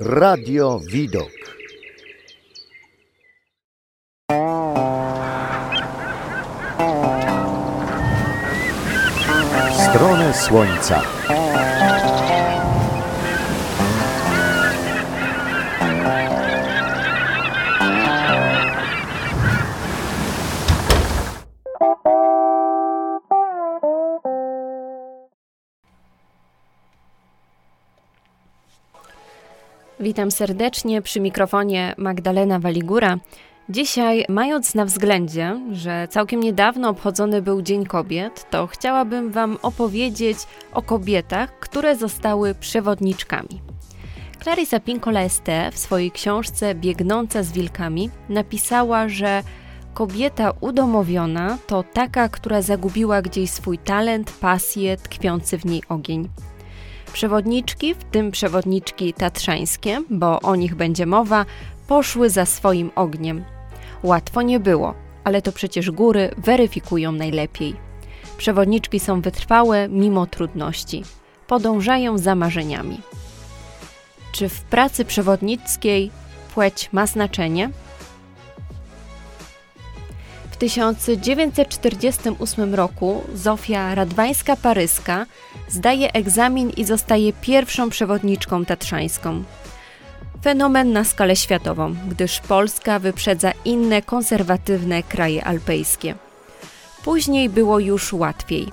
Radio Widok. Stronę słońca. Witam serdecznie przy mikrofonie Magdalena Waligura. Dzisiaj, mając na względzie, że całkiem niedawno obchodzony był Dzień Kobiet, to chciałabym Wam opowiedzieć o kobietach, które zostały przewodniczkami. Clarissa Pinkola Este w swojej książce Biegnąca z wilkami napisała, że kobieta udomowiona to taka, która zagubiła gdzieś swój talent, pasję, tkwiący w niej ogień. Przewodniczki, w tym przewodniczki tatrzańskie, bo o nich będzie mowa, poszły za swoim ogniem. Łatwo nie było, ale to przecież góry weryfikują najlepiej. Przewodniczki są wytrwałe mimo trudności. Podążają za marzeniami. Czy w pracy przewodnickiej płeć ma znaczenie? W 1948 roku Zofia Radwańska-Paryska zdaje egzamin i zostaje pierwszą przewodniczką tatrzańską. Fenomen na skalę światową, gdyż Polska wyprzedza inne konserwatywne kraje alpejskie. Później było już łatwiej.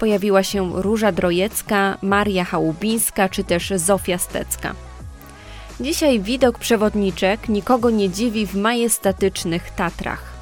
Pojawiła się Róża Drojecka, Maria Chałubińska czy też Zofia Stecka. Dzisiaj widok przewodniczek nikogo nie dziwi w majestatycznych Tatrach.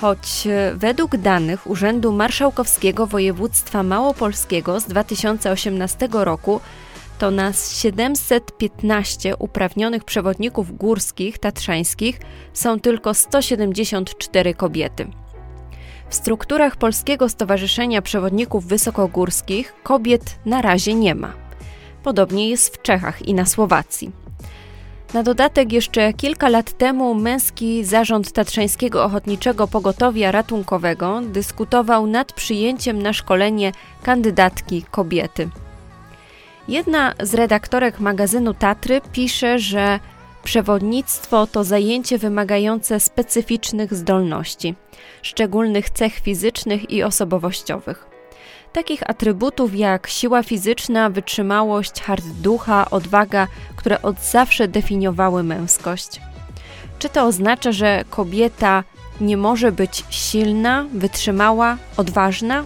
Choć e, według danych Urzędu Marszałkowskiego Województwa Małopolskiego z 2018 roku to na 715 uprawnionych przewodników górskich tatrzańskich są tylko 174 kobiety. W strukturach Polskiego Stowarzyszenia Przewodników Wysokogórskich kobiet na razie nie ma. Podobnie jest w Czechach i na Słowacji. Na dodatek jeszcze kilka lat temu męski zarząd Tatrzańskiego Ochotniczego Pogotowia Ratunkowego dyskutował nad przyjęciem na szkolenie kandydatki kobiety. Jedna z redaktorek magazynu Tatry pisze, że przewodnictwo to zajęcie wymagające specyficznych zdolności, szczególnych cech fizycznych i osobowościowych takich atrybutów jak siła fizyczna, wytrzymałość, hart ducha, odwaga, które od zawsze definiowały męskość. Czy to oznacza, że kobieta nie może być silna, wytrzymała, odważna?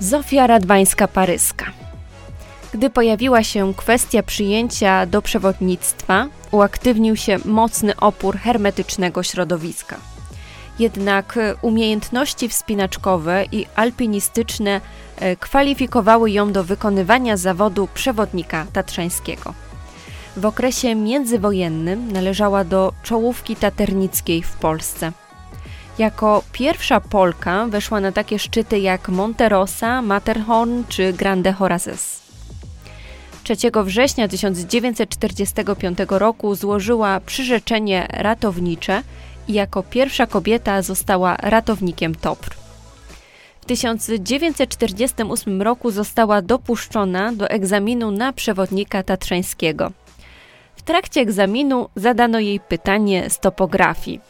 Zofia Radwańska-Paryska. Gdy pojawiła się kwestia przyjęcia do przewodnictwa, uaktywnił się mocny opór hermetycznego środowiska. Jednak e, umiejętności wspinaczkowe i alpinistyczne e, kwalifikowały ją do wykonywania zawodu przewodnika tatrzańskiego. W okresie międzywojennym należała do czołówki taternickiej w Polsce. Jako pierwsza Polka weszła na takie szczyty jak Monterosa, Matterhorn czy Grande Horazes. 3 września 1945 roku złożyła przyrzeczenie ratownicze i jako pierwsza kobieta została ratownikiem TOPR. W 1948 roku została dopuszczona do egzaminu na przewodnika tatrzańskiego. W trakcie egzaminu zadano jej pytanie z topografii.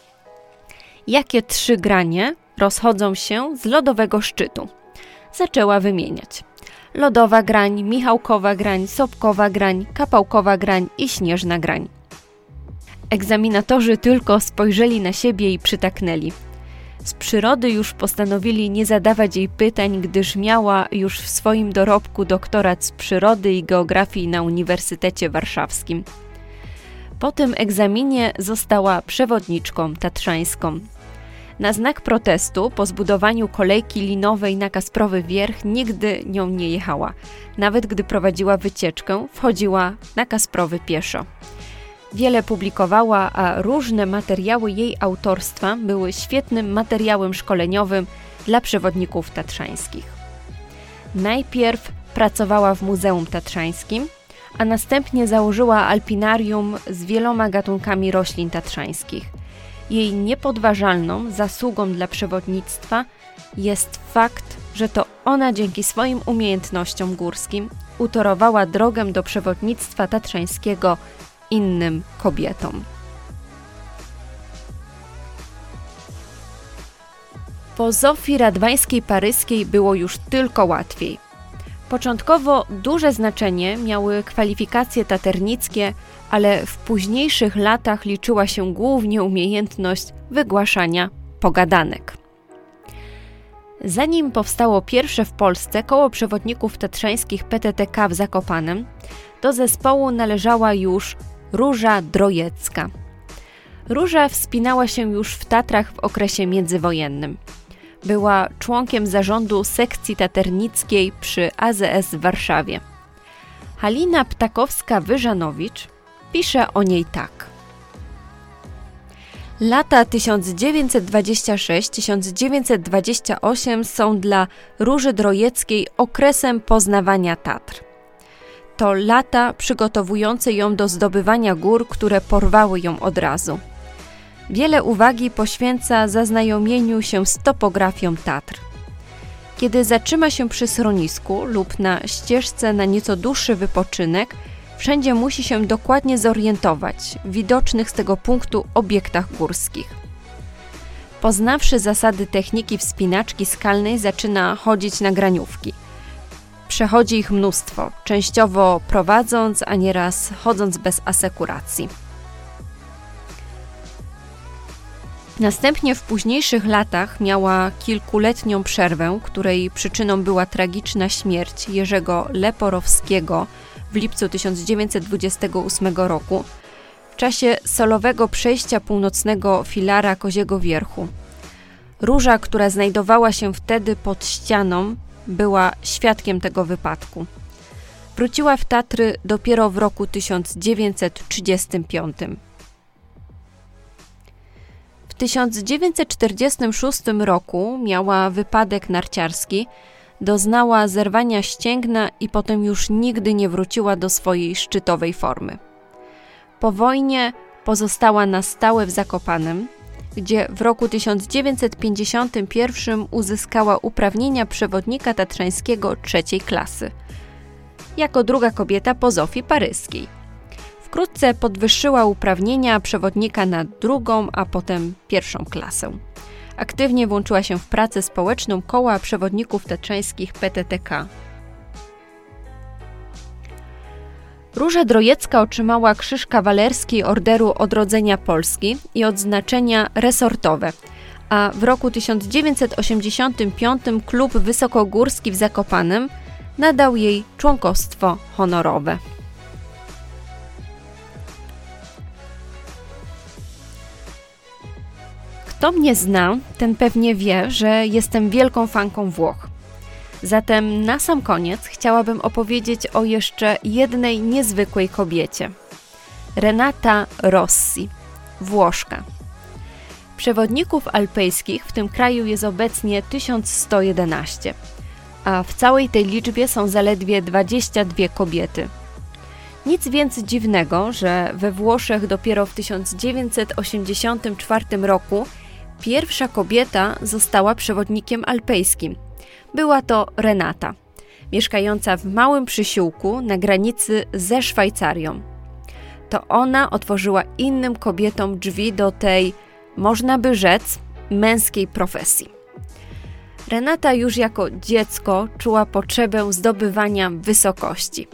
Jakie trzy granie rozchodzą się z lodowego szczytu? Zaczęła wymieniać. Lodowa grań, Michałkowa grań, Sopkowa grań, Kapałkowa grań i Śnieżna grań. Egzaminatorzy tylko spojrzeli na siebie i przytaknęli. Z przyrody już postanowili nie zadawać jej pytań, gdyż miała już w swoim dorobku doktorat z przyrody i geografii na Uniwersytecie Warszawskim. Po tym egzaminie została przewodniczką tatrzańską. Na znak protestu po zbudowaniu kolejki linowej na Kasprowy Wierch nigdy nią nie jechała. Nawet gdy prowadziła wycieczkę, wchodziła na Kasprowy pieszo. Wiele publikowała, a różne materiały jej autorstwa były świetnym materiałem szkoleniowym dla przewodników tatrzańskich. Najpierw pracowała w Muzeum Tatrzańskim, a następnie założyła alpinarium z wieloma gatunkami roślin tatrzańskich. Jej niepodważalną zasługą dla przewodnictwa jest fakt, że to ona dzięki swoim umiejętnościom górskim utorowała drogę do przewodnictwa tatrzańskiego innym kobietom. Po Zofii Radwańskiej Paryskiej było już tylko łatwiej. Początkowo duże znaczenie miały kwalifikacje taternickie, ale w późniejszych latach liczyła się głównie umiejętność wygłaszania pogadanek. Zanim powstało pierwsze w Polsce koło przewodników tatrzańskich PTTK w Zakopanem, do zespołu należała już Róża Drojecka. Róża wspinała się już w Tatrach w okresie międzywojennym. Była członkiem zarządu sekcji taternickiej przy AZS w Warszawie. Halina Ptakowska-Wyżanowicz pisze o niej tak. Lata 1926-1928 są dla Róży Drojeckiej okresem poznawania Tatr. To lata przygotowujące ją do zdobywania gór, które porwały ją od razu. Wiele uwagi poświęca zaznajomieniu się z topografią Tatr. Kiedy zatrzyma się przy schronisku lub na ścieżce na nieco dłuższy wypoczynek, wszędzie musi się dokładnie zorientować w widocznych z tego punktu obiektach górskich. Poznawszy zasady techniki wspinaczki skalnej, zaczyna chodzić na graniówki. Przechodzi ich mnóstwo, częściowo prowadząc, a nieraz chodząc bez asekuracji. Następnie w późniejszych latach miała kilkuletnią przerwę, której przyczyną była tragiczna śmierć Jerzego Leporowskiego w lipcu 1928 roku w czasie solowego przejścia północnego filara Koziego Wierchu. Róża, która znajdowała się wtedy pod ścianą, była świadkiem tego wypadku. Wróciła w Tatry dopiero w roku 1935. W 1946 roku miała wypadek narciarski, doznała zerwania ścięgna i potem już nigdy nie wróciła do swojej szczytowej formy. Po wojnie pozostała na stałe w Zakopanem, gdzie w roku 1951 uzyskała uprawnienia przewodnika tatrzańskiego trzeciej klasy, jako druga kobieta po Zofii Paryskiej. Wkrótce podwyższyła uprawnienia przewodnika na drugą, a potem pierwszą klasę. Aktywnie włączyła się w pracę społeczną koła przewodników tatrzańskich PTTK. Róża Drojecka otrzymała Krzyż Kawalerski Orderu Odrodzenia Polski i odznaczenia resortowe, a w roku 1985 Klub Wysokogórski w Zakopanem nadał jej członkostwo honorowe. Kto mnie zna, ten pewnie wie, że jestem wielką fanką Włoch. Zatem na sam koniec chciałabym opowiedzieć o jeszcze jednej niezwykłej kobiecie. Renata Rossi, Włoszka. Przewodników alpejskich w tym kraju jest obecnie 1111, a w całej tej liczbie są zaledwie 22 kobiety. Nic więc dziwnego, że we Włoszech dopiero w 1984 roku Pierwsza kobieta została przewodnikiem alpejskim. Była to Renata, mieszkająca w małym przysiłku na granicy ze Szwajcarią. To ona otworzyła innym kobietom drzwi do tej, można by rzec, męskiej profesji. Renata już jako dziecko czuła potrzebę zdobywania wysokości.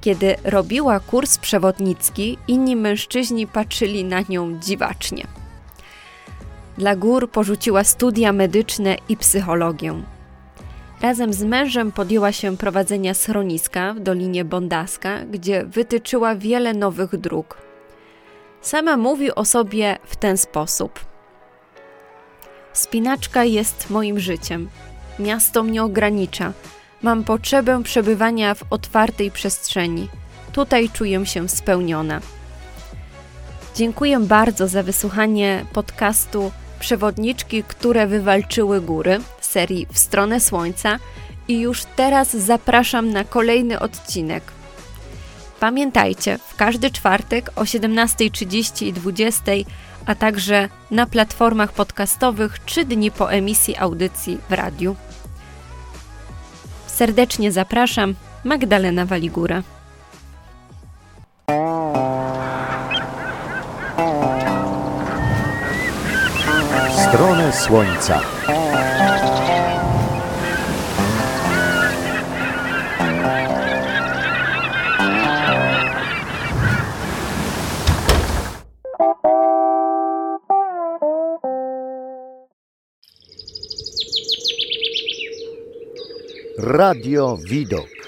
Kiedy robiła kurs przewodnicki, inni mężczyźni patrzyli na nią dziwacznie. Dla gór porzuciła studia medyczne i psychologię. Razem z mężem podjęła się prowadzenia schroniska w Dolinie Bondaska, gdzie wytyczyła wiele nowych dróg. Sama mówi o sobie w ten sposób. Spinaczka jest moim życiem. Miasto mnie ogranicza. Mam potrzebę przebywania w otwartej przestrzeni. Tutaj czuję się spełniona. Dziękuję bardzo za wysłuchanie podcastu przewodniczki, które wywalczyły góry serii W stronę Słońca i już teraz zapraszam na kolejny odcinek. Pamiętajcie, w każdy czwartek o 17.30 i 20.00, a także na platformach podcastowych 3 dni po emisji audycji w radiu. Serdecznie zapraszam, Magdalena Waligura. Słońca. Radio Widok.